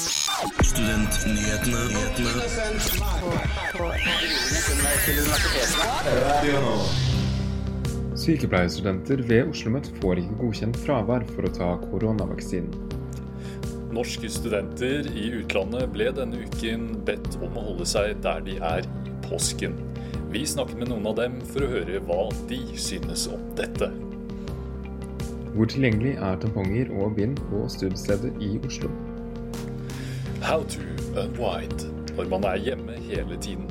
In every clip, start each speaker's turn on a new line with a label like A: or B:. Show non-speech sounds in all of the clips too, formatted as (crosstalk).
A: Studentnyhetene.
B: Sykepleierstudenter ved OsloMet får ikke godkjent fravær for å ta koronavaksinen.
C: Norske studenter i utlandet ble denne uken bedt om å holde seg der de er i påsken. Vi snakker med noen av dem for å høre hva de synes om dette.
B: Hvor tilgjengelig er tamponger og bind på studiestedet i Oslo?
C: How to unwind når man er hjemme hele tiden.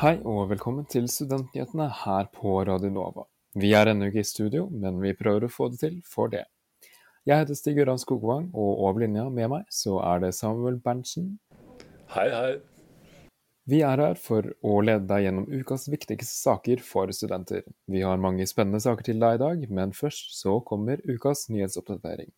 B: Hei og velkommen til Studentnyhetene her på Radio Nova. Vi er ennå ikke i studio, men vi prøver å få det til for det. Jeg heter Stig Gøran Skogvang, og over linja med meg så er det Samuel Berntsen.
C: Hei, hei.
B: Vi er her for å lede deg gjennom ukas viktigste saker for studenter. Vi har mange spennende saker til deg i dag, men først så kommer ukas nyhetsoppdatering.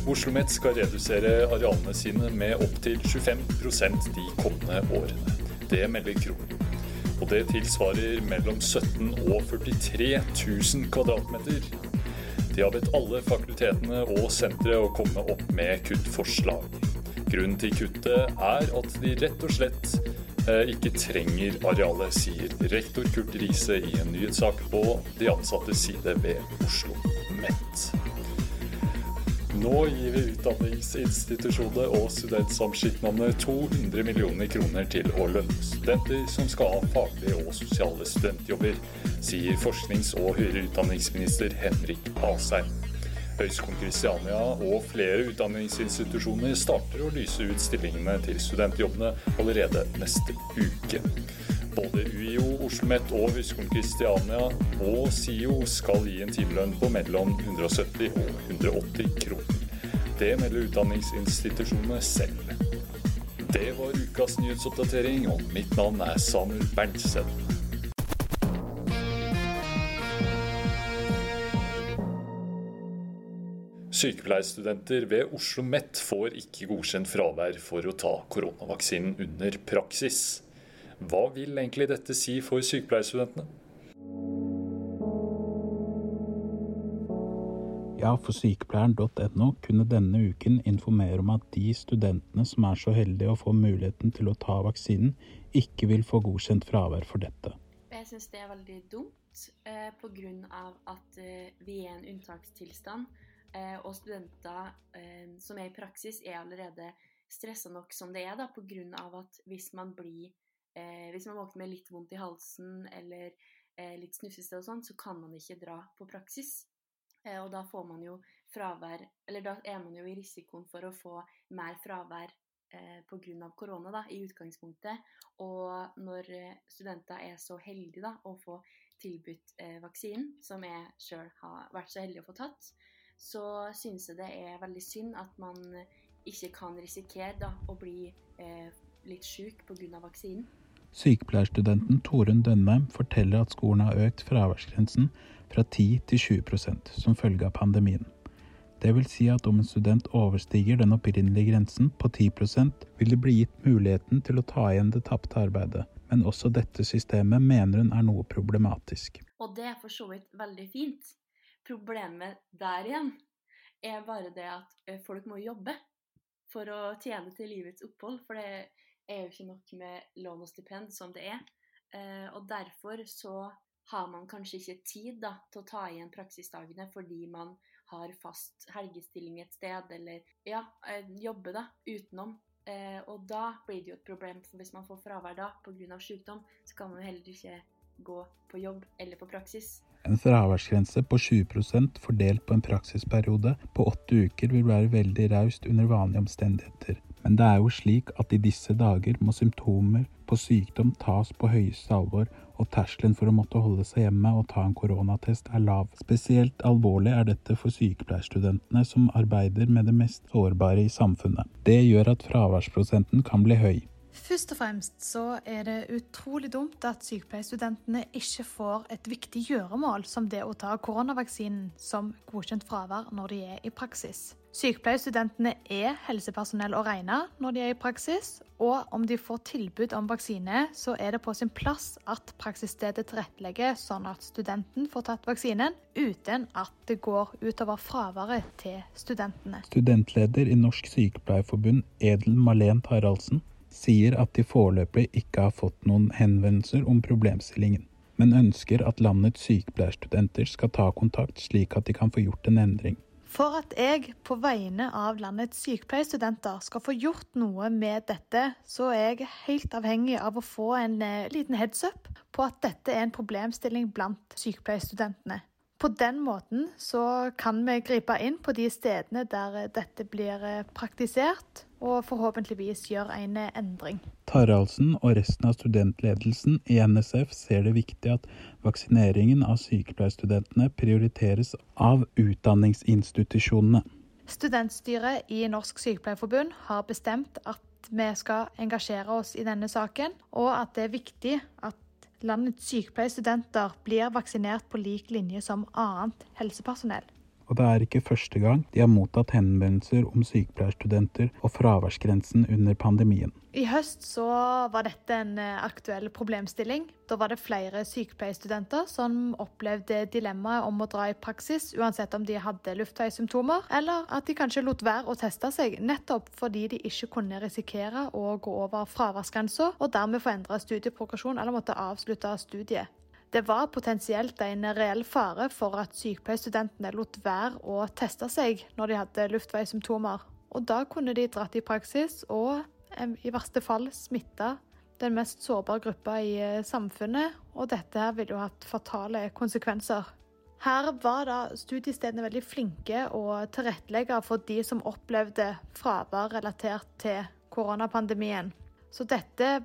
C: Oslo OsloMet skal redusere arealene sine med opptil 25% de kommende årene. Det melder Kronen. Og det tilsvarer mellom 17 og 43 000 kvadratmeter. De har bedt alle fakultetene og sentre å komme opp med kuttforslag. Grunnen til kuttet er at de rett og slett eh, ikke trenger arealet, sier rektor Kurt Riise i en nyhetssak på de ansattes side ved Oslo. Nå gir vi utdanningsinstitusjoner og studentsamskipnadene 200 millioner kroner til å lønne studenter som skal ha faglige og sosiale studentjobber, sier forsknings- og høyere utdanningsminister Henrik Asheim. Høgskolen Kristiania og flere utdanningsinstitusjoner starter å lyse ut stillingene til studentjobbene allerede neste uke. Både UiO, OsloMet og Høgskolen Kristiania og SIO skal gi en timelønn på mellom 170 og 180 kroner. Det melder utdanningsinstitusjonene selv. Det var ukas nyhetsoppdatering, og mitt navn er Samuel Berntsen. Sykepleierstudenter ved Oslo OsloMet får ikke godkjent fravær for å ta koronavaksinen under praksis. Hva vil egentlig dette si for sykepleierstudentene?
D: Ja, for sykepleieren.no kunne denne uken informere om at de studentene som er så heldige å få muligheten til å ta vaksinen, ikke vil få godkjent fravær for dette.
E: Jeg syns det er veldig dumt, eh, pga. at eh, vi er en unntakstilstand. Eh, og studenter eh, som er i praksis, er allerede stressa nok som det er, da, pga. at hvis man blir Hvis man våkner med litt vondt i halsen eller litt snufsete sånn, så kan man ikke dra på praksis. Eh, og da får man jo fravær Eller da er man jo i risikoen for å få mer fravær eh, pga. korona da, i utgangspunktet. Og når eh, studenter er så heldige da, å få tilbudt eh, vaksinen, som jeg sjøl har vært så heldig å få tatt, så synes jeg det er veldig synd at man ikke kan risikere da, å bli eh, litt syk pga. vaksinen.
D: Sykepleierstudenten Torunn Dønheim forteller at skolen har økt fraværsgrensen fra 10 til 20% som følge av pandemien. Det vil si at om en student overstiger den opprinnelige grensen på 10% vil det bli gitt muligheten til å ta igjen det tapte arbeidet, men også dette systemet mener hun er noe problematisk.
E: Og det er for så vidt veldig fint. Problemet der igjen er bare det at eh, folk må jobbe for å tjene til livets opphold. For det er jo ikke nok med lån og stipend som det er. Eh, og derfor så har man kanskje ikke tid da, til å ta igjen praksisdagene fordi man har fast helgestilling et sted, eller ja, eh, jobbe da, utenom. Eh, og da blir det jo et problem, for hvis man får fravær da pga. sykdom, så kan man jo heller ikke gå på jobb eller på praksis.
D: En fraværsgrense på 20% fordelt på en praksisperiode på åtte uker vil være veldig raust under vanlige omstendigheter. Men det er jo slik at i disse dager må symptomer på sykdom tas på høyeste alvor, og terskelen for å måtte holde seg hjemme og ta en koronatest er lav. Spesielt alvorlig er dette for sykepleierstudentene som arbeider med det mest sårbare i samfunnet. Det gjør at fraværsprosenten kan bli høy.
A: Først og fremst så er det utrolig dumt at sykepleierstudentene ikke får et viktig gjøremål som det å ta koronavaksinen som godkjent fravær når de er i praksis. Sykepleierstudentene er helsepersonell å regne når de er i praksis, og om de får tilbud om vaksine, så er det på sin plass at praksisstedet tilrettelegger sånn at studenten får tatt vaksinen, uten at det går utover fraværet til studentene.
D: Studentleder i Norsk Sykepleierforbund, Edel Malent Taraldsen, sier at de foreløpig ikke har fått noen henvendelser om problemstillingen, men ønsker at landets sykepleierstudenter skal ta kontakt slik at de kan få gjort en endring.
A: For at jeg på vegne av landets sykepleierstudenter skal få gjort noe med dette, så er jeg helt avhengig av å få en eh, liten heads up på at dette er en problemstilling blant sykepleierstudentene. På den måten så kan vi gripe inn på de stedene der dette blir eh, praktisert, og forhåpentligvis gjøre en eh, endring.
D: Taraldsen og resten av studentledelsen i NSF ser det viktig at vaksineringen av sykepleierstudentene prioriteres av utdanningsinstitusjonene.
A: Studentstyret i Norsk Sykepleierforbund har bestemt at vi skal engasjere oss i denne saken, og at det er viktig at landets sykepleierstudenter blir vaksinert på lik linje som annet helsepersonell.
D: Og det er ikke første gang de har mottatt henvendelser om sykepleierstudenter og fraværsgrensen under pandemien.
A: I høst så var dette en eh, aktuell problemstilling. Da var det flere sykepleierstudenter som opplevde dilemmaet om å dra i praksis uansett om de hadde luftveissymptomer, eller at de kanskje lot være å teste seg nettopp fordi de ikke kunne risikere å gå over fraværsgrensa og dermed få endra studieprogresjon eller måtte avslutte studiet. Det var potensielt en reell fare for at sykepleierstudentene lot være å teste seg når de hadde luftveissymptomer, og da kunne de dratt i praksis og i verste fall smitte den mest sårbare gruppa i eh, samfunnet, og dette ville jo hatt fatale konsekvenser. Her var da studiestedene veldig flinke å tilrettelegge for de som opplevde fravær relatert til koronapandemien. Så dette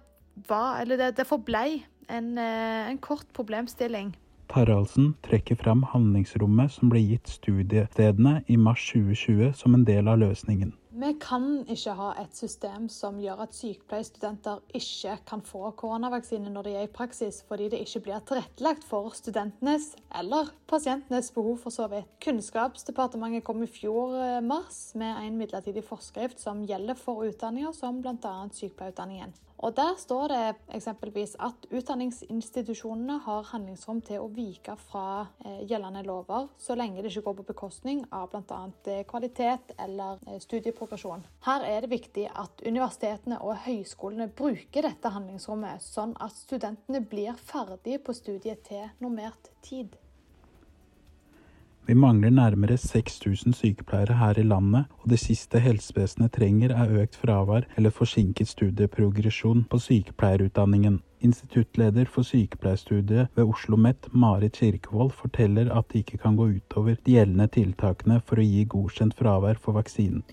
A: var, eller det, det forblei en, eh, en kort problemstilling.
D: Taraldsen trekker fram handlingsrommet som ble gitt studiestedene i mars 2020 som en del av løsningen.
A: Vi kan ikke ha et system som gjør at sykepleierstudenter ikke kan få koronavaksine når de er i praksis, fordi det ikke blir tilrettelagt for studentenes eller pasientenes behov, for så vidt. Kunnskapsdepartementet kom i fjor eh, mars med en midlertidig forskrift som gjelder for utdanninger som bl.a. sykepleierutdanningen. Og Der står det eksempelvis at utdanningsinstitusjonene har handlingsrom til å vike fra eh, gjeldende lover, så lenge det ikke går på bekostning av bl.a. Eh, kvalitet eller eh, studieprogresjon. Her er det viktig at universitetene og høyskolene bruker dette handlingsrommet, sånn at studentene blir ferdig på studiet til normert tid.
D: Vi mangler nærmere 6000 sykepleiere her i landet, og det siste helsevesenet trenger er økt fravær eller forsinket studieprogresjon på sykepleierutdanningen. Instituttleder for sykepleierstudiet ved Oslo OsloMet, Marit Kirkevold, forteller at det ikke kan gå utover de gjeldende tiltakene for å gi godkjent fravær for vaksinen.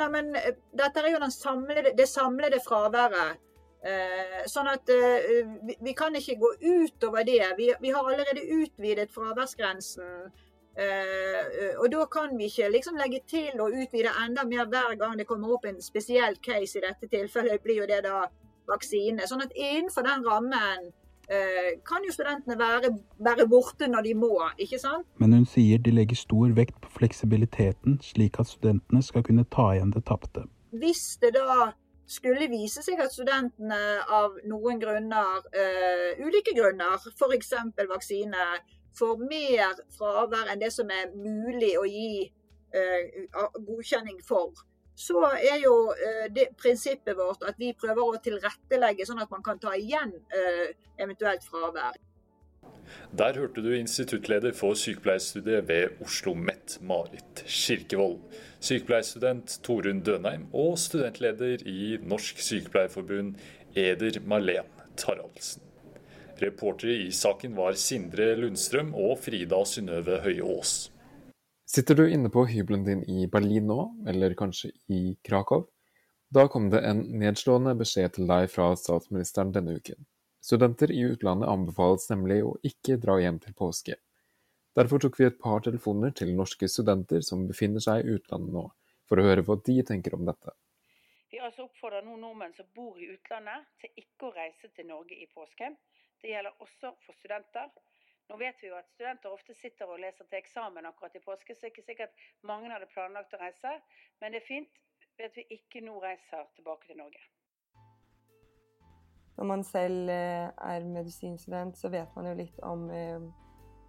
F: Nei, men eh, Dette er jo samlede, det samlede fraværet. Eh, sånn at eh, vi, kan ikke gå utover det. Vi, vi har allerede utvidet fraværsgrensen Uh, og da kan vi ikke liksom legge til og utvide enda mer hver gang det kommer opp en spesiell case. I dette tilfellet blir jo det da vaksine. Sånn at innenfor den rammen uh, kan jo studentene være, være, borte når de må, ikke sant?
D: Men hun sier de legger stor vekt på fleksibiliteten, slik at studentene skal kunne ta igjen det tapte.
F: Hvis det da skulle vise seg at studentene av noen grunner, uh, ulike grunner, f.eks. vaksine, får mer fravær enn det som er mulig å gi uh, godkjenning for, så er jo uh, det prinsippet vårt at vi prøver å tilrettelegge sånn at man kan ta igjen uh, eventuelt fravær.
C: Der hørte du instituttleder for sykepleierstudiet ved Oslo OsloMet, Marit Kirkevold, sykepleierstudent Torunn Dønheim og studentleder i Norsk Sykepleierforbund, Eder Marlen Taraldsen. Reportere i saken var Sindre Lundstrøm og Frida Synnøve Høie Aas.
B: Sitter du inne på hybelen din i Berlin nå, eller kanskje i Krakow? Da kom det en nedslående beskjed til deg fra statsministeren denne uken. Studenter i utlandet anbefales nemlig å ikke dra hjem til påske. Derfor tok vi et par telefoner til norske studenter som befinner seg i utlandet nå, for å høre hva de tenker om dette.
G: Vi altså oppfordrer nå nordmenn som bor i utlandet til ikke å reise til Norge i påsken. Det gjelder også for studenter. Nå vet vi jo at studenter ofte sitter og leser til eksamen akkurat i påske, så det er ikke sikkert mange hadde planlagt å reise. Men det er fint at vi ikke nå reiser tilbake til Norge.
H: Når man selv eh, er medisinstudent, så vet man jo litt om eh,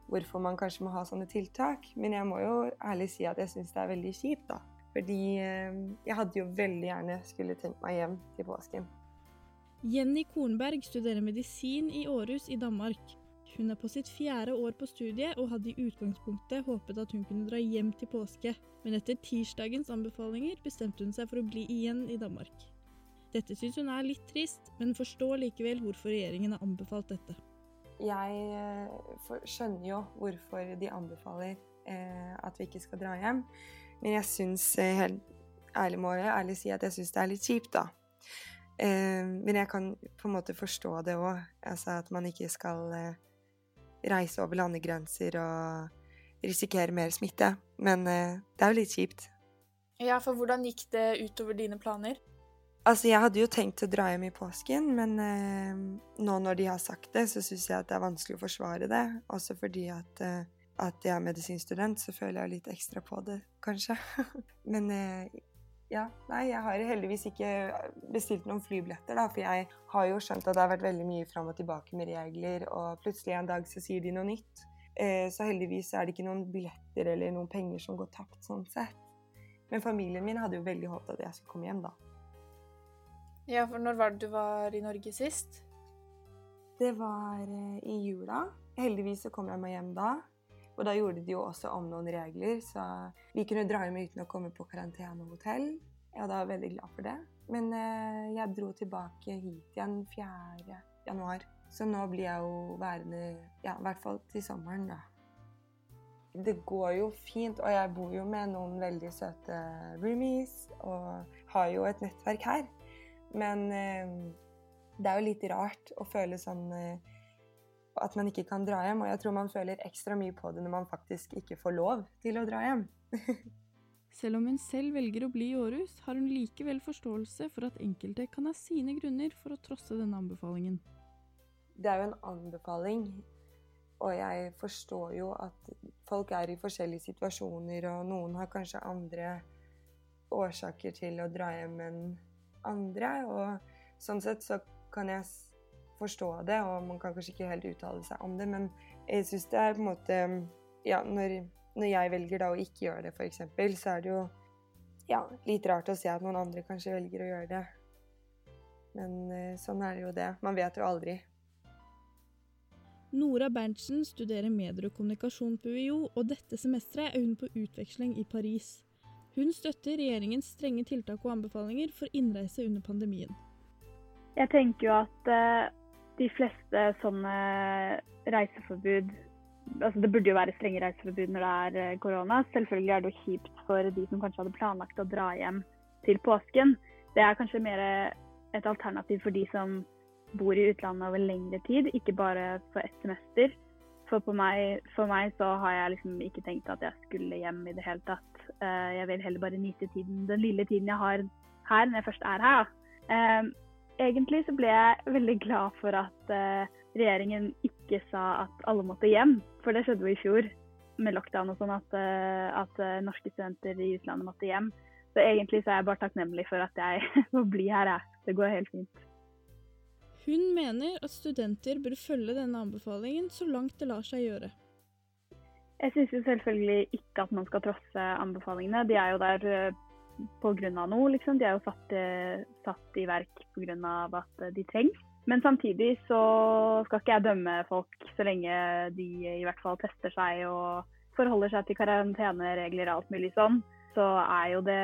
H: hvorfor man kanskje må ha sånne tiltak. Men jeg må jo ærlig si at jeg syns det er veldig kjipt, da. Fordi eh, jeg hadde jo veldig gjerne skulle tenkt meg hjem til påsken.
I: Jenny Kornberg studerer medisin i Århus i Danmark. Hun er på sitt fjerde år på studiet og hadde i utgangspunktet håpet at hun kunne dra hjem til påske, men etter tirsdagens anbefalinger bestemte hun seg for å bli igjen i Danmark. Dette syns hun er litt trist, men forstår likevel hvorfor regjeringen har anbefalt dette.
H: Jeg eh, skjønner jo hvorfor de anbefaler eh, at vi ikke skal dra hjem. Men jeg syns eh, helt ærlig må jeg ærlig si at jeg syns det er litt kjipt, da. Eh, men jeg kan på en måte forstå det òg. Altså at man ikke skal eh, reise over landegrenser og risikere mer smitte. Men eh, det er jo litt kjipt.
J: Ja, for hvordan gikk det utover dine planer?
H: Altså, jeg hadde jo tenkt å dra hjem i påsken, men eh, nå når de har sagt det, så syns jeg at det er vanskelig å forsvare det. Også fordi at eh, at jeg er medisinstudent, så føler jeg litt ekstra på det, kanskje. (laughs) Men eh, ja, nei, jeg har heldigvis ikke bestilt noen flybilletter, da, for jeg har jo skjønt at det har vært veldig mye fram og tilbake med regler, og plutselig en dag så sier de noe nytt. Eh, så heldigvis er det ikke noen billetter eller noen penger som går tapt sånn sett. Men familien min hadde jo veldig håpet at jeg skulle komme hjem da.
J: Ja, for når var det du var i Norge sist?
H: Det var eh, i jula. Heldigvis så kom jeg meg hjem da. Og da gjorde de jo også om noen regler, så vi kunne dra hjem uten å komme på karantenehotell. Jeg var veldig glad for det. Men eh, jeg dro tilbake hit igjen 4. januar. Så nå blir jeg jo værende ja, i hvert fall til sommeren, da. Det går jo fint, og jeg bor jo med noen veldig søte roomies og har jo et nettverk her. Men eh, det er jo litt rart å føle sånn eh, at man ikke kan dra hjem. Og jeg tror man føler ekstra mye på det når man faktisk ikke får lov til å dra hjem. (laughs)
I: selv om hun selv velger å bli i Århus, har hun likevel forståelse for at enkelte kan ha sine grunner for å trosse denne anbefalingen.
H: Det er jo en anbefaling, og jeg forstår jo at folk er i forskjellige situasjoner, og noen har kanskje andre årsaker til å dra hjem enn andre. Og sånn sett så kan jeg forstå det, og man kan kanskje ikke helt uttale seg om det, men jeg syns det er på en måte Ja, når, når jeg velger da å ikke gjøre det, f.eks., så er det jo ja, litt rart å se at noen andre kanskje velger å gjøre det. Men eh, sånn er det jo det. Man vet jo aldri.
I: Nora Berntsen studerer medier og kommunikasjon på UiO, og dette semesteret er hun på utveksling i Paris. Hun støtter regjeringens strenge tiltak og anbefalinger for innreise under pandemien.
K: Jeg tenker jo at eh, de fleste sånne reiseforbud altså Det burde jo være strenge reiseforbud når det er eh, korona. Selvfølgelig er det jo kjipt for de som kanskje hadde planlagt å dra hjem til påsken. Det er kanskje mer et alternativ for de som bor i utlandet over lengre tid, ikke bare for ett semester. For, meg, for meg så har jeg liksom ikke tenkt at jeg skulle hjem i det hele tatt. Eh, jeg vil heller bare nyte tiden, den lille tiden jeg har her når jeg først er her. Eh, Egentlig så ble jeg veldig glad for at uh, regjeringen ikke sa at alle måtte hjem, for det skjedde jo i fjor med lockdown og sånn, at, uh, at uh, norske studenter i utlandet måtte hjem. Så egentlig så er jeg bare takknemlig for at jeg (laughs) får bli her, jeg. Det går helt fint.
I: Hun mener at studenter bør følge denne anbefalingen så langt det lar seg gjøre.
K: Jeg syns jo selvfølgelig ikke at man skal trosse anbefalingene. De er jo der pga. noe, liksom. De er jo satt, satt i verk pga. at de trengs. Men samtidig så skal ikke jeg dømme folk så lenge de i hvert fall tester seg og forholder seg til karanteneregler og alt mulig sånn. Så er jo det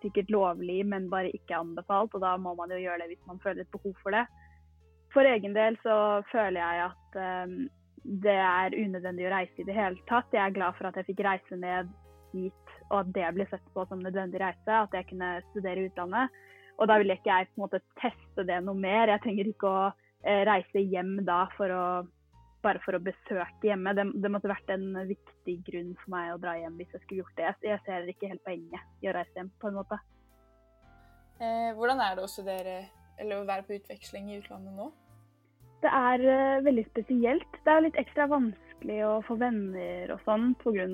K: sikkert lovlig, men bare ikke anbefalt. Og da må man jo gjøre det hvis man føler et behov for det. For egen del så føler jeg at um, det er unødvendig å reise i det hele tatt. Jeg er glad for at jeg fikk reise ned hit og at det ble sett på som nødvendig reise, at jeg kunne studere i utlandet. Og da ville ikke jeg på en måte teste det noe mer. Jeg trenger ikke å eh, reise hjem da for å, bare for å besøke hjemme. Det, det, måtte vært en viktig grunn for meg å dra hjem hvis jeg skulle gjort det. Jeg ser ikke helt poenget i å reise hjem, på en måte.
J: Eh, hvordan er det å studere eller å være på utveksling i utlandet nå?
K: Det er uh, veldig spesielt. Det er litt ekstra vanskelig å få venner og sånn pga.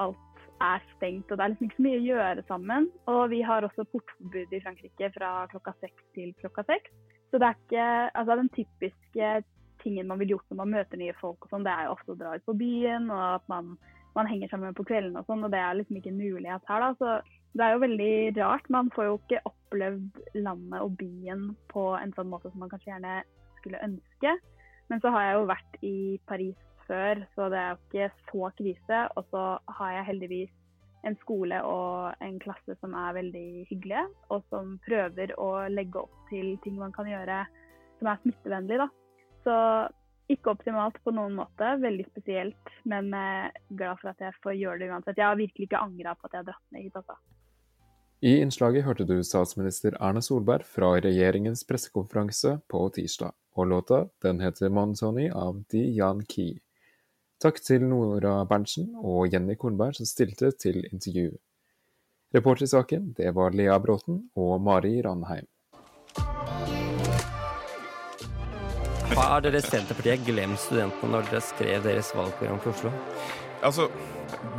K: alt er stengt og det er liksom ikke så mye å gjøre sammen. Og vi har også portforbud i Frankrike fra klokka seks til klokka seks. Så det er ikke altså den typiske tingen man vil gjort når man møter nye folk og sånn, det er jo ofte å dra ut på byen og at man, man henger sammen på kvelden og sånn, og det er liksom ikke en mulighet her, da. Så det er jo veldig rart. Man får jo ikke opplevd landet og byen på en sånn måte som man kanskje gjerne skulle ønske. Men så har jeg jo vært i Paris før, så det er jo ikke så krise. Og så har jeg heldigvis en skole og en klasse som er veldig hyggelige, og som prøver å legge opp til ting man kan gjøre som er smittevennlig. Da. Så ikke optimalt på noen måte, veldig spesielt, men glad for at jeg får gjøre det uansett. Jeg har virkelig ikke angra på at jeg har dratt ned hit. Altså.
B: I innslaget hørte du statsminister Erna Solberg fra regjeringens pressekonferanse på tirsdag, og låta den heter 'Monzoni' av Di Yan Key. Takk til Nora Berntsen og Jenny Kornberg som stilte til intervju. Reporter i saken det var Lea Bråten og Mari Ranheim.
L: Har dere Senterpartiet glemt studentene når dere skrev deres valgprogram for Oslo?
M: Altså,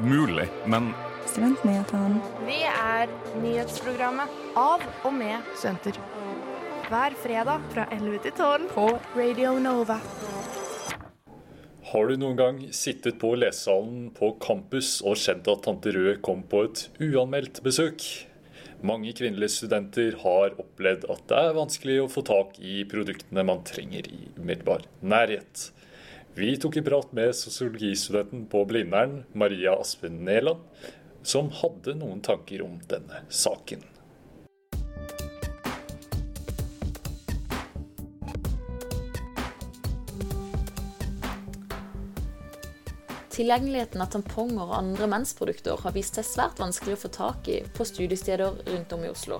M: mulig, men
N: Studentnyhetene. Vi er nyhetsprogrammet av og med studenter. Hver fredag fra 11 til 12 på Radio Nova.
C: Har du noen gang sittet på lesesalen på campus og kjent at tante Rød kom på et uanmeldt besøk? Mange kvinnelige studenter har opplevd at det er vanskelig å få tak i produktene man trenger i umiddelbar nærhet. Vi tok en prat med sosiologistudenten på Blindern, Maria Aspen Neland, som hadde noen tanker om denne saken.
O: Tilgjengeligheten av tamponger og andre mensprodukter har vist seg svært vanskelig å få tak i på studiesteder rundt om i Oslo.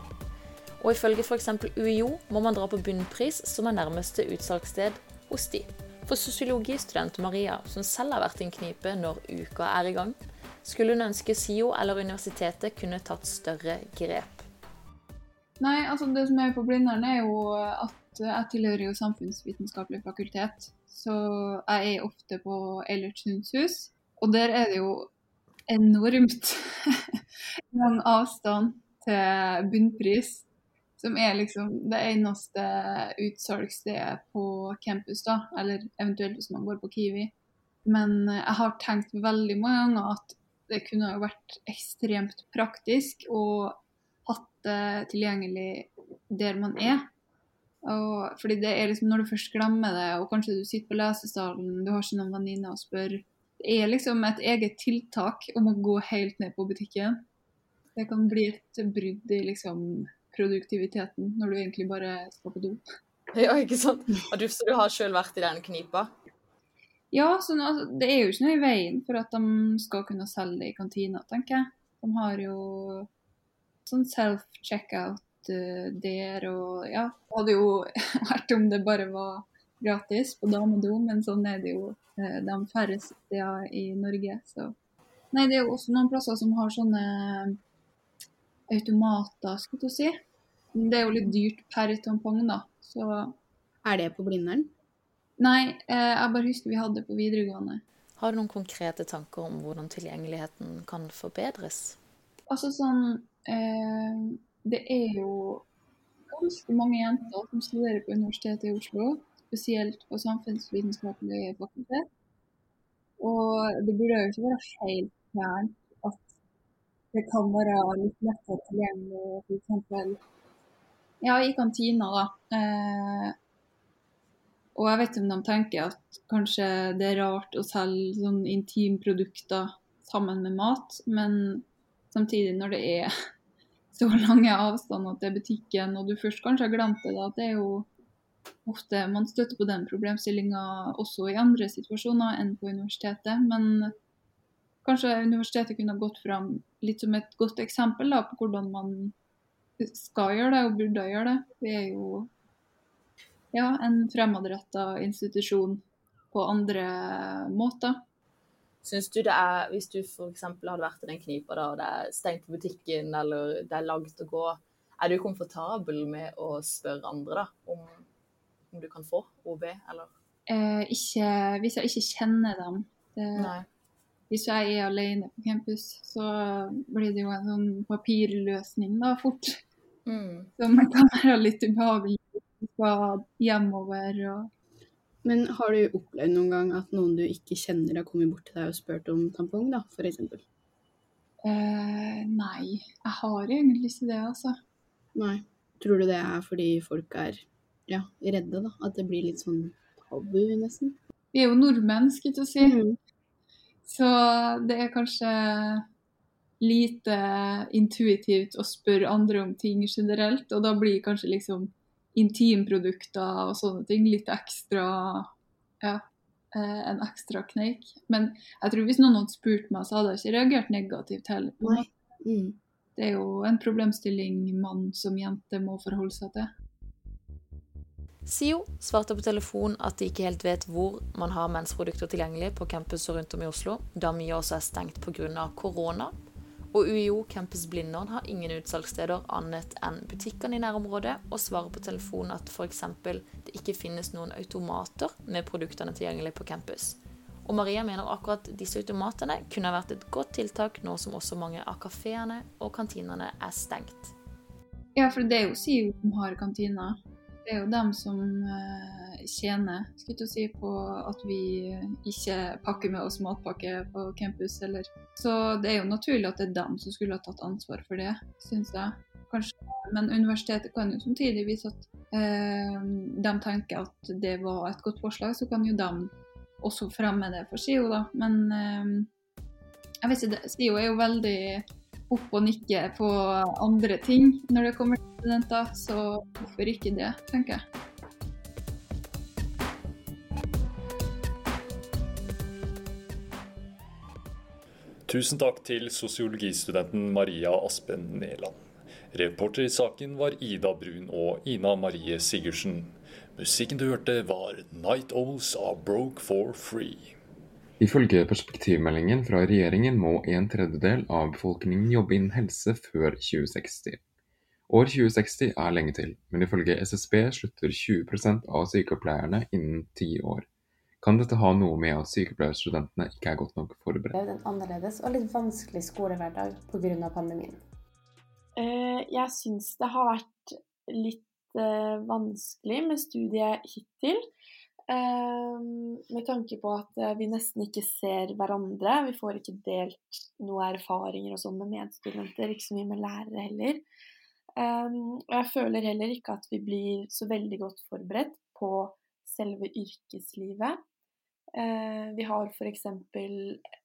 O: Og ifølge f.eks. UiO må man dra på Bunnpris, som er nærmeste utsalgssted hos de. For sosiologistudent Maria, som selv har vært i en knipe når uka er i gang, skulle hun ønske SIO eller universitetet kunne tatt større grep.
P: Nei, altså det som er på Blindern er jo at jeg tilhører jo samfunnsvitenskapelig fakultet. Så jeg er ofte på Eilertsunds og der er det jo enormt (laughs) lang avstand til bunnpris. Som er liksom det eneste utsalgsstedet på campus, da. Eller eventuelt hvis man går på Kiwi. Men jeg har tenkt veldig mange ganger at det kunne jo vært ekstremt praktisk å hatt det tilgjengelig der man er. Og, fordi det er liksom Når du først glemmer det, og kanskje du sitter på lesesalen, du har ikke noen venninner å spørre Det er liksom et eget tiltak om å gå helt ned på butikken. Det kan bli et brudd i liksom produktiviteten når du egentlig bare skal på do. (laughs)
O: Ja, ikke sant? Og du, så du har sjøl vært i den knipa?
P: Ja, så nå, altså, det er jo ikke noe i veien for at de skal kunne selge det i kantina, tenker jeg. De har jo sånn self-checkout uh, der og ja. Det hadde jo (laughs) vært om det bare var gratis på damedo, men sånn er det jo uh, de færreste steder i Norge. Så. Nei, det er jo også noen plasser som har sånne automater, skulle du si. Det er jo litt dyrt per tampong, da. Så
Q: Er det på Blindern?
P: Nei, eh, jeg bare husker vi hadde det på videregående.
O: Har du noen konkrete tanker om hvordan tilgjengeligheten kan forbedres?
P: Altså sånn eh, Det er jo ganske mange jenter som studerer på Universitetet i Oslo, spesielt på samfunnsvitenskapelig fakultet. Og det burde jo ikke være helt fjernt at det kan være litt lettere tilgjengelig f.eks. Ja, i kantina, da. Eh, og jeg vet om de tenker at kanskje det er rart å selge sånn intimprodukter sammen med mat, men samtidig når det er så lange avstander til butikken, og du først kanskje har glemt det, da, det er jo ofte man støtter på den problemstillinga også i andre situasjoner enn på universitetet. Men kanskje universitetet kunne gått fram litt som et godt eksempel da, på hvordan man skal gjøre det og burde gjøre det. Vi er jo ja, en fremadretta institusjon på andre måter.
O: Syns du det er, hvis du f.eks. hadde vært i den knipa da, og det er stengt på butikken eller det er langt å gå,
R: Er du komfortabel med å spørre andre da, om, om du kan få OB, eller?
P: Eh, ikke, hvis jeg ikke kjenner dem. Det, hvis jeg er alene på campus, så blir det jo en sånn papirløsning da, fort.
R: Mm.
P: Som kan være litt ubehagelig. å hjemover og
Q: Men har du opplevd noen gang at noen du ikke kjenner har kommet bort til deg og spurt om tampong, da, f.eks.?
P: Uh, Nei, jeg har egentlig ikke det, altså.
Q: Nei. Tror du det er fordi folk er ja, redde, da? At det blir litt sånn tabu, nesten?
P: Vi er jo nordmenn, skulle jeg til å si. Så det er kanskje lite intuitivt å spørre andre om ting generelt, og da blir kanskje liksom intimprodukter og sånne ting litt ekstra ja, eh, en ekstra kneik. Men jeg tror hvis noen hadde spurt meg, så hadde jeg ikke reagert negativt heller. på meg.
Q: Mm.
P: Det er jo en problemstilling mann som jente må forholde seg til.
O: SIO svarte på telefon at de ikke helt vet hvor man har mensprodukter tilgjengelig på campuser rundt om i Oslo, da mye også er stengt pga. korona. Og UiO Campus Blindern har ingen utsalgssteder annet enn butikkene i nærområdet, og svarer på telefon at f.eks. det ikke finnes noen automater med produktene tilgjengelig på campus. Og Maria mener akkurat disse automatene kunne vært et godt tiltak nå som også mange av kafeene og kantinene er stengt.
P: Ja, for det er jo SIO som har kantiner. Det er jo dem som eh, tjener skulle jeg si, på at vi ikke pakker med oss matpakke på campus. Eller. Så det er jo naturlig at det er dem som skulle ha tatt ansvar for det, syns jeg. Kanskje. Men universitetet kan jo samtidig vise at eh, de tenker at det var et godt forslag, så kan jo de også fremme det for SIO, da. Men eh, jeg vet ikke, SIO er jo veldig opp og nikke på andre ting når det kommer til studenter, så hvorfor ikke det, tenker jeg.
C: Tusen takk til sosiologistudenten Maria Aspen Næland. Reporter i saken var Ida Brun og Ina Marie Sigurdsen. Musikken du hørte var Night Owls av Broke for Free.
B: Ifølge perspektivmeldingen fra regjeringen må en tredjedel av befolkningen jobbe innen helse før 2060. År 2060 er lenge til, men ifølge SSB slutter 20% av sykepleierne innen ti år. Kan dette ha noe med at sykepleierstudentene ikke er godt nok forberedt?
S: Det er en annerledes og litt vanskelig skolehverdag pga. pandemien.
T: Eh, Jeg syns det har vært litt eh, vanskelig med studiet hittil. Eh, Med tanke på at vi nesten ikke ser hverandre. Vi får ikke delt noen erfaringer og sånn med medstudenter, ikke så mye med lærere heller. Og jeg føler heller ikke at vi blir så veldig godt forberedt på selve yrkeslivet. Eh, Vi har f.eks.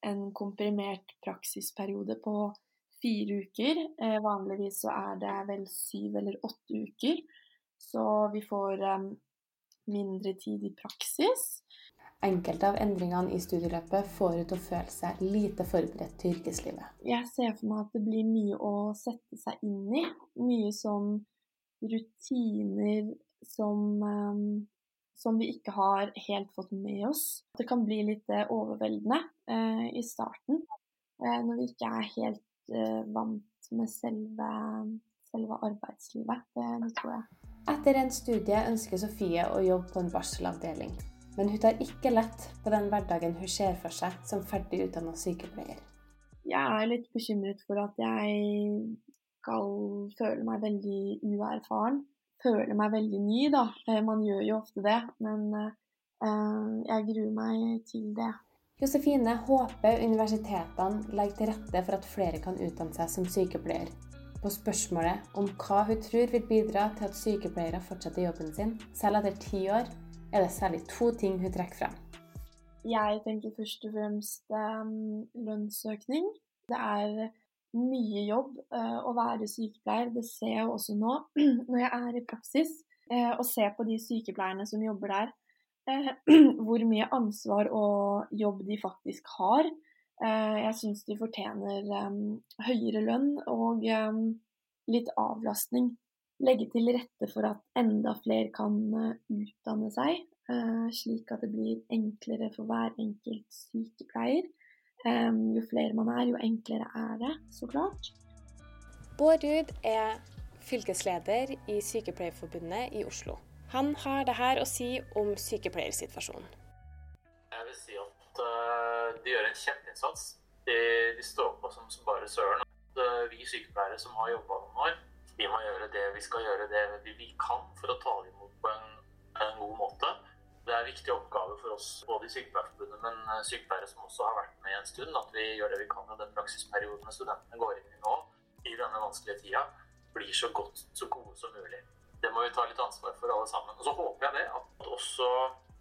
T: en komprimert praksisperiode på fire uker. Eh, Vanligvis så er det vel syv eller åtte uker. Så vi får eh, mindre tid i praksis.
S: Enkelte av endringene i studieløpet får ut å føle seg lite forberedt til yrkeslivet.
T: Jeg ser for meg at det blir mye å sette seg inn i. Mye sånn rutiner som, som vi ikke har helt fått med oss. Det kan bli litt eh, overveldende eh, i starten, eh, når vi ikke er helt eh, vant med selve, selve arbeidslivet. Det, det tror jeg.
S: Etter en studie ønsker Sofie å jobbe på en barselavdeling. Men hun tar ikke lett på den hverdagen hun ser for seg som ferdig utdanna sykepleier.
T: Jeg er litt bekymret for at jeg skal føle meg veldig uerfaren. Føle meg veldig ny, da. Eh, Man gjør jo ofte det, men eh, jeg gruer meg til det.
S: Josefine håper universitetene legger til rette for at flere kan utdanne seg som sykepleier. På spørsmålet om hva hun tror vil bidra til at sykepleiere fortsetter jobben sin, selv etter ti år, er det særlig to ting hun trekker frem.
T: Jeg tenker først og fremst eh, lønnsøkning. Det er mye jobb uh, å være sykepleier. Det ser jeg jo også nå (clears throat) når jeg er i praksis uh, og ser på de sykepleierne som jobber der. Uh, (clears throat) Hvor mye ansvar og jobb de faktisk har. Eh, Jeg syns de fortjener um, høyere lønn og um, litt avlastning. Legge til rette for at enda flere kan eh, utdanne seg, eh, slik at det blir enklere for hver enkelt sykepleier. Eh, Jo flere man er, jo enklere er det, så klart.
U: Bård Ruud er fylkesleder i Sykepleierforbundet i Oslo. Han har det her å si om sykepleiersituasjonen.
V: Jeg vil si at uh, de gjør en kjempeinnsats. De, de står på som, som bare søren. Uh, vi sykepleiere som har jobba noen år, vi må gjøre det vi skal gjøre det vi, vi kan for å ta dem imot på en, en god måte. Det er en viktig oppgave for oss både i Sykepleierforbundet, men eh, sykepleiere som også har vært med en stund, at vi gjør det vi kan i den praksisperioden studentene går inn i nå, i denne vanskelige tida, blir så godt, så gode som mulig. Det må vi ta litt ansvar for alle sammen. Og så håper jeg det at også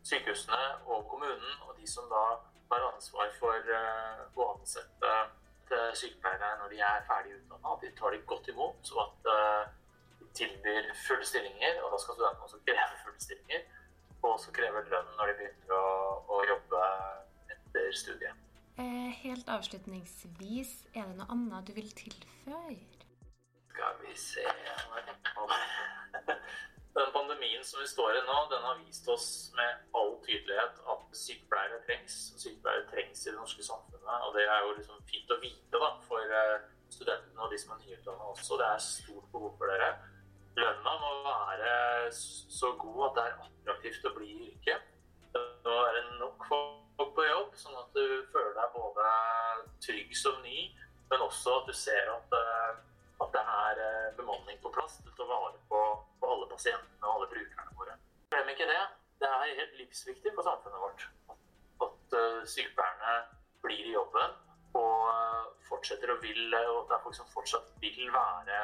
V: sykehusene og kommunen og de som da har ansvar for uh, å ansette uh, sykepleiere når de er ferdig utdanna, at de tar dem godt imot, og at de tilbyr fulle stillinger. Og da skal studentene også kreve fulle
U: avslutningsvis, er det noe annet du vil tilføye?
V: Skal vi se Den pandemien som vi står i nå, den har vist oss med all tydelighet at sykepleiere trengs. Sykepleiere trengs i det norske samfunnet. Og det er jo liksom fint å vite da, for eh, studentene og de som er nyutdanna også. Det er stort behov for dere lønna må være så god at det er ser at, eh, at det er eh, bemanning på plass til å ta vare på, på, alle pasientene og alle brukerne våre. Glem ikke det. Det er helt livsviktig for samfunnet vårt at, at eh, sykepleierne blir i jobben og fortsetter å vil, og det er folk som fortsatt vil være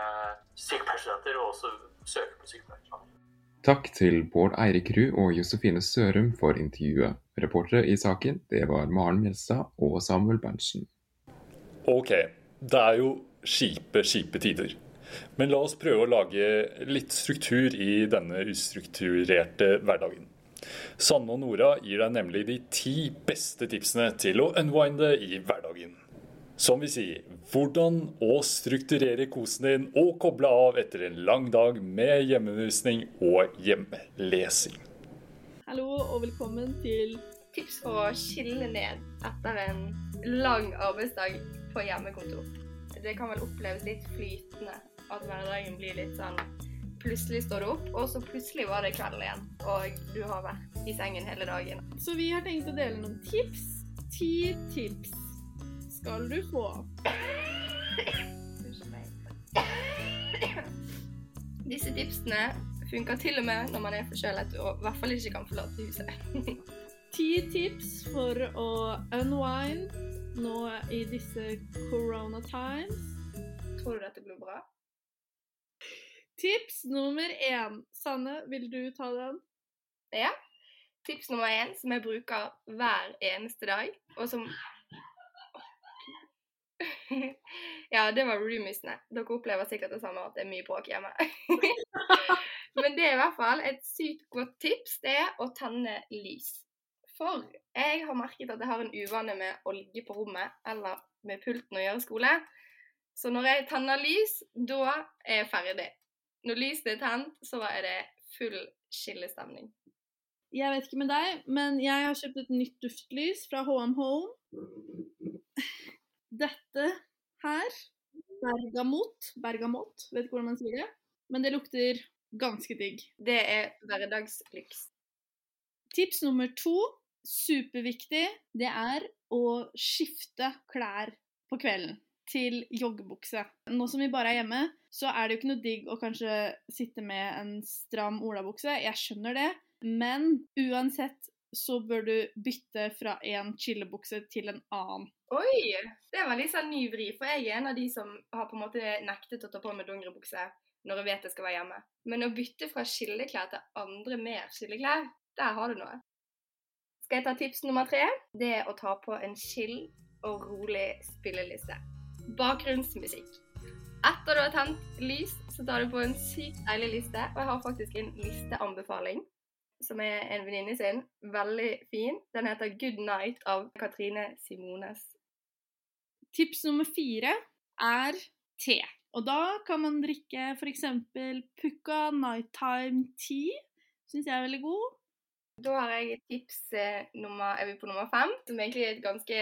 V: sykepleierstudenter og også søke på sykepleierutdanning.
B: Takk til Bård Eirik Ruud og Josefine Sørum for intervjuet. Reportere i saken det var Maren Mjelstad og Samuel Berntsen.
C: Ok, det er jo kjipe, kjipe tider. Men la oss prøve å lage litt struktur i denne ustrukturerte hverdagen. Sanne og Nora gir deg nemlig de ti beste tipsene til å unwinde i hverdagen. Som vi sier, hvordan å strukturere kosen din og koble av etter en lang dag med hjemmeundervisning og hjemmelesing.
I: Hallo og velkommen til
W: Tips for å skille ned etter en lang arbeidsdag på hjemmekontor. Det kan vel oppleves litt flytende at hverdagen blir litt sånn Plutselig står du opp, og så plutselig var det kveld igjen. Og du har vært i sengen hele dagen.
I: Så vi har tenkt å dele noen tips. Ti tips skal du få.
W: Disse tipsene funker til og med når man er forkjølet og i hvert fall ikke kan forlate huset.
I: Ti tips for å unwind nå i disse corona times.
W: Tror du dette blir bra?
I: Tips nummer én. Sanne, vil du ta den?
W: Ja. Tips nummer én som jeg bruker hver eneste dag, og som ja, det var roomiesene. Dere opplever sikkert det samme, at det er mye bråk hjemme. (laughs) Men det er i hvert fall et sykt godt tips. Det er å tenne lys. For jeg har merket at jeg har en uvane med å ligge på rommet eller med pulten og gjøre skole. Så når jeg tenner lys, da er jeg ferdig. Når lyset er tent, så er det full skillestemning.
I: Jeg vet ikke med deg, men jeg har kjøpt et nytt duftlys fra HM Home. (laughs) Dette her Bergamot. Bergamot, vet ikke hvordan man sier det. Men det lukter ganske digg.
W: Det er hverdagslyks.
I: Tips nummer to, superviktig, det er å skifte klær på kvelden til joggebukse. Nå som vi bare er hjemme, så er det jo ikke noe digg å kanskje sitte med en stram olabukse. Jeg skjønner det, men uansett så bør du bytte fra en chillebukse til en annen.
W: Oi! Det var litt sånn ny vri, for jeg er en av de som har på en måte nektet å ta på meg dongeribukse når jeg vet jeg skal være hjemme. Men å bytte fra chilleklær til andre mer chilleklær, der har du noe. Skal jeg ta tips nummer tre? Det er å ta på en chill og rolig spilleliste bakgrunnsmusikk. Etter du har tent lys, så tar du på en sykt deilig liste. Og jeg har faktisk en listeanbefaling, som er en venninne sin. Veldig fin. Den heter 'Good Night' av Katrine Simones.
I: Tips nummer fire er te. Og da kan man drikke f.eks. Pukka Nighttime Tea. Syns jeg er veldig god.
W: Da har jeg tips eh, nummer, er vi på nummer fem, som egentlig er et ganske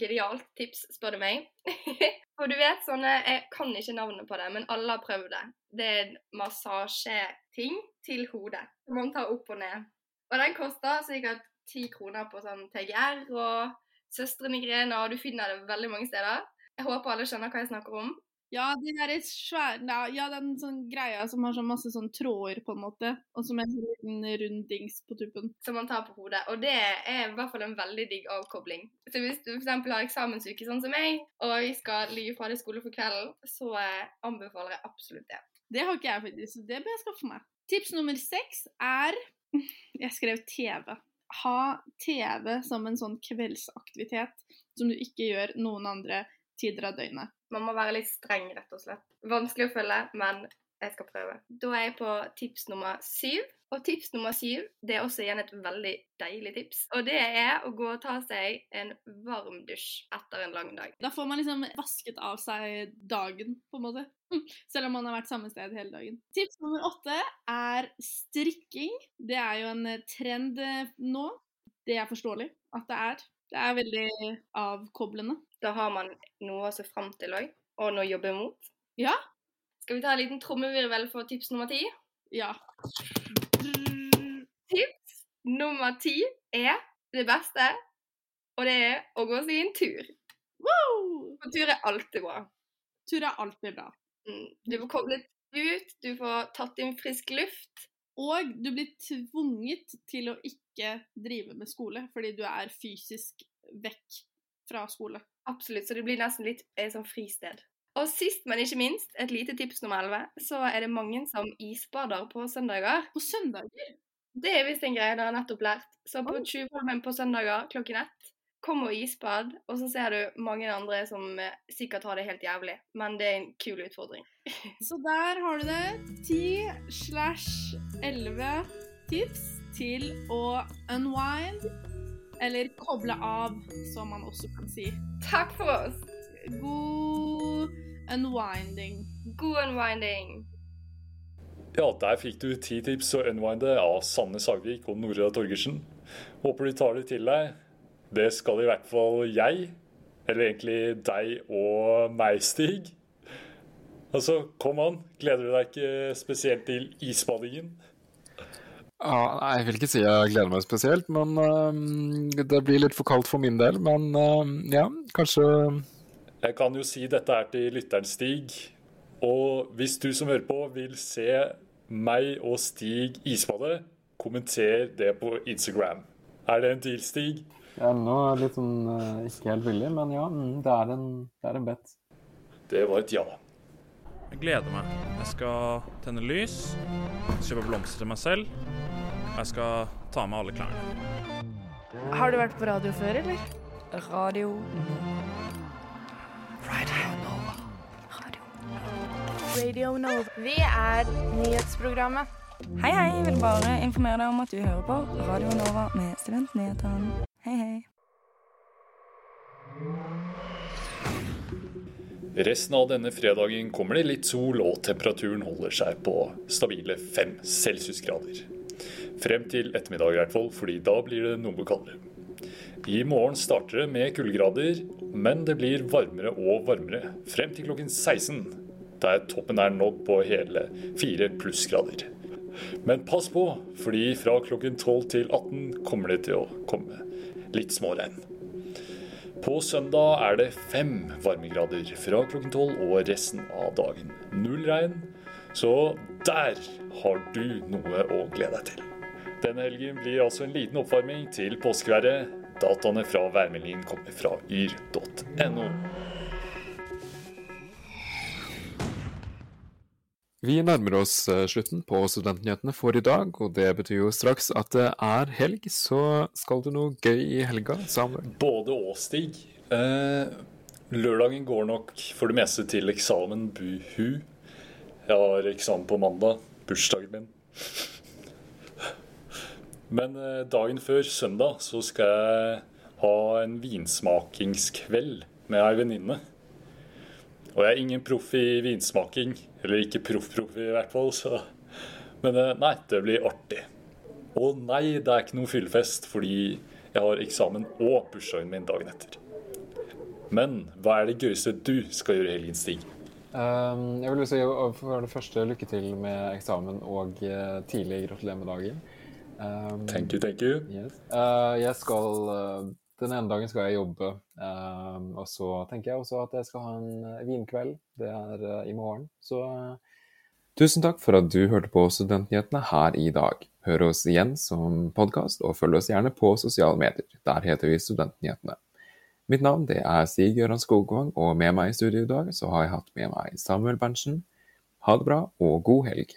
W: genialt tips, spør du meg. (laughs) For du vet sånne, Jeg kan ikke navnet på det, men alle har prøvd det. Det er massasjeting til hodet. som Man tar opp og ned. Og den koster sikkert ti kroner på sånn TGR og Søstrene Migrene, og du finner det veldig mange steder. Jeg håper alle skjønner hva jeg snakker om.
I: Ja, de der er svære Ja, den sånn greia som har sånn masse sånn tråder, på en måte. Og som er en liten rund dings på tuppen.
W: Som man tar på hodet. Og det er i hvert fall en veldig digg avkobling. Så hvis du f.eks. har eksamensuke sånn som meg, og jeg skal ligge ferdig skole for kvelden, så eh, anbefaler jeg absolutt det.
I: Det har ikke jeg faktisk, så det bør jeg skaffe meg. Tips nummer seks er (laughs) Jeg skrev TV. Ha TV som en sånn kveldsaktivitet som du ikke gjør noen andre tider av døgnet.
W: Man må være litt streng, rett og slett. Vanskelig å følge, men jeg skal prøve. Da er jeg på tips nummer syv. Og tips nummer syv det er også igjen et veldig deilig tips. Og det er å gå og ta seg en varm dusj etter en lang dag.
I: Da får man liksom vasket av seg dagen, på en måte. (laughs) Selv om man har vært samme sted hele dagen. Tips nummer åtte er strikking. Det er jo en trend nå. Det er forståelig at det er. Det er veldig avkoblende.
W: Da har man noe å se fram til òg, og noe å jobbe mot.
I: Ja.
W: Skal vi ta en liten trommevirvel for tips nummer ti?
I: Ja.
W: Tips nummer ti er det beste, og det er å gå seg en tur.
I: Woo!
W: For tur er alltid bra.
I: Tur er alltid bra.
W: Mm. Du får koblet ut, du får tatt inn frisk luft.
I: Og du blir tvunget til å ikke drive med skole, fordi du er fysisk vekk fra skole.
W: Absolutt, så det blir nesten litt eh, sånn fristed. Og sist, men ikke minst, et lite tips nummer 11, så er det mange som isbader på søndager.
I: På søndager?
W: Det er visst en greie dere har nettopp lært. Så på Tjuvholmen på søndager klokken ett, kom og isbad, og så ser du mange andre som eh, sikkert har det helt jævlig. Men det er en kul utfordring. (laughs)
I: Så der har du det. 10 slash 11 tips til å unwind, eller koble av, som man også kan si.
W: Takk for oss!
I: God unwinding.
W: God unwinding.
C: Ja, der fikk du ti tips å unwinde av Sanne Sagvik og Nora Torgersen. Håper du tar det til deg. Det skal i hvert fall jeg. Eller egentlig deg og meg, Stig. Altså, kom an. Gleder du deg ikke spesielt til isbadingen?
B: Ja, jeg vil ikke si jeg gleder meg spesielt, men uh, det blir litt for kaldt for min del. Men uh, ja, kanskje
C: Jeg kan jo si dette er til lytteren Stig. Og hvis du som hører på vil se meg og Stig isbade, kommenter det på Instagram. Er det en deal, Stig?
B: Jeg er nå litt sånn øh, ikke helt villig, men ja, mm, det er en, det er en bet.
C: Det var et ja.
M: Jeg gleder meg. Jeg skal tenne lys, kjøpe blomster til meg selv, og jeg skal ta med alle klærne.
N: Har du vært på radio før, eller? Radio Radio Nova. Vi er nyhetsprogrammet.
X: Hei, hei. Jeg vil bare informere deg om at du hører på Radio Nova med Studentnyhetene. Hei, hei.
C: Resten av denne fredagen kommer det litt sol, og temperaturen holder seg på stabile fem celsiusgrader. Frem til ettermiddag i hvert fall, fordi da blir det noe kaldere. I morgen starter det med kuldegrader, men det blir varmere og varmere frem til klokken 16, der toppen er nådd på hele fire plussgrader. Men pass på, fordi fra klokken 12 til 18 kommer det til å komme litt småregn. På søndag er det fem varmegrader fra klokken 12 og resten av dagen null regn. Så der har du noe å glede deg til. Denne helgen blir altså en liten oppvarming til påskeværet. Dataene fra værmeldingen kommer fra yr.no.
B: Vi nærmer oss eh, slutten på Studentnyhetene for i dag, og det betyr jo straks at det er helg. Så skal du noe gøy i helga, Samuel?
C: Både og, Stig. Eh, lørdagen går nok for det meste til eksamen, buhu. Jeg har eksamen på mandag. Bursdagen min. Men eh, dagen før, søndag, så skal jeg ha en vinsmakingskveld med ei venninne. Og jeg er ingen proff i vinsmaking. Eller ikke proff-proff i hvert fall, så Men eh, nei, det blir artig. Og nei, det er ikke noe fyllefest, fordi jeg har eksamen og bursdagen min dagen etter. Men hva er det gøyeste du skal gjøre i helgen, Stig?
B: Um, jeg vil si for det første lykke til med eksamen og uh, tidlig gratulerer med dagen. Um,
C: thank you, thank you.
B: Yes. Uh, jeg skal uh, Den ene dagen skal jeg jobbe, um, og så tenker jeg også at jeg skal ha en vinkveld. Det er i morgen. Så tusen takk for at du hørte på Studentnyhetene her i dag. Hør oss igjen som podkast, og følg oss gjerne på sosiale medier. Der heter vi Studentnyhetene. Mitt navn det er Stig Gøran Skogvang, og med meg i studio i dag så har jeg hatt med meg Samuel Berntsen. Ha det bra, og god helg.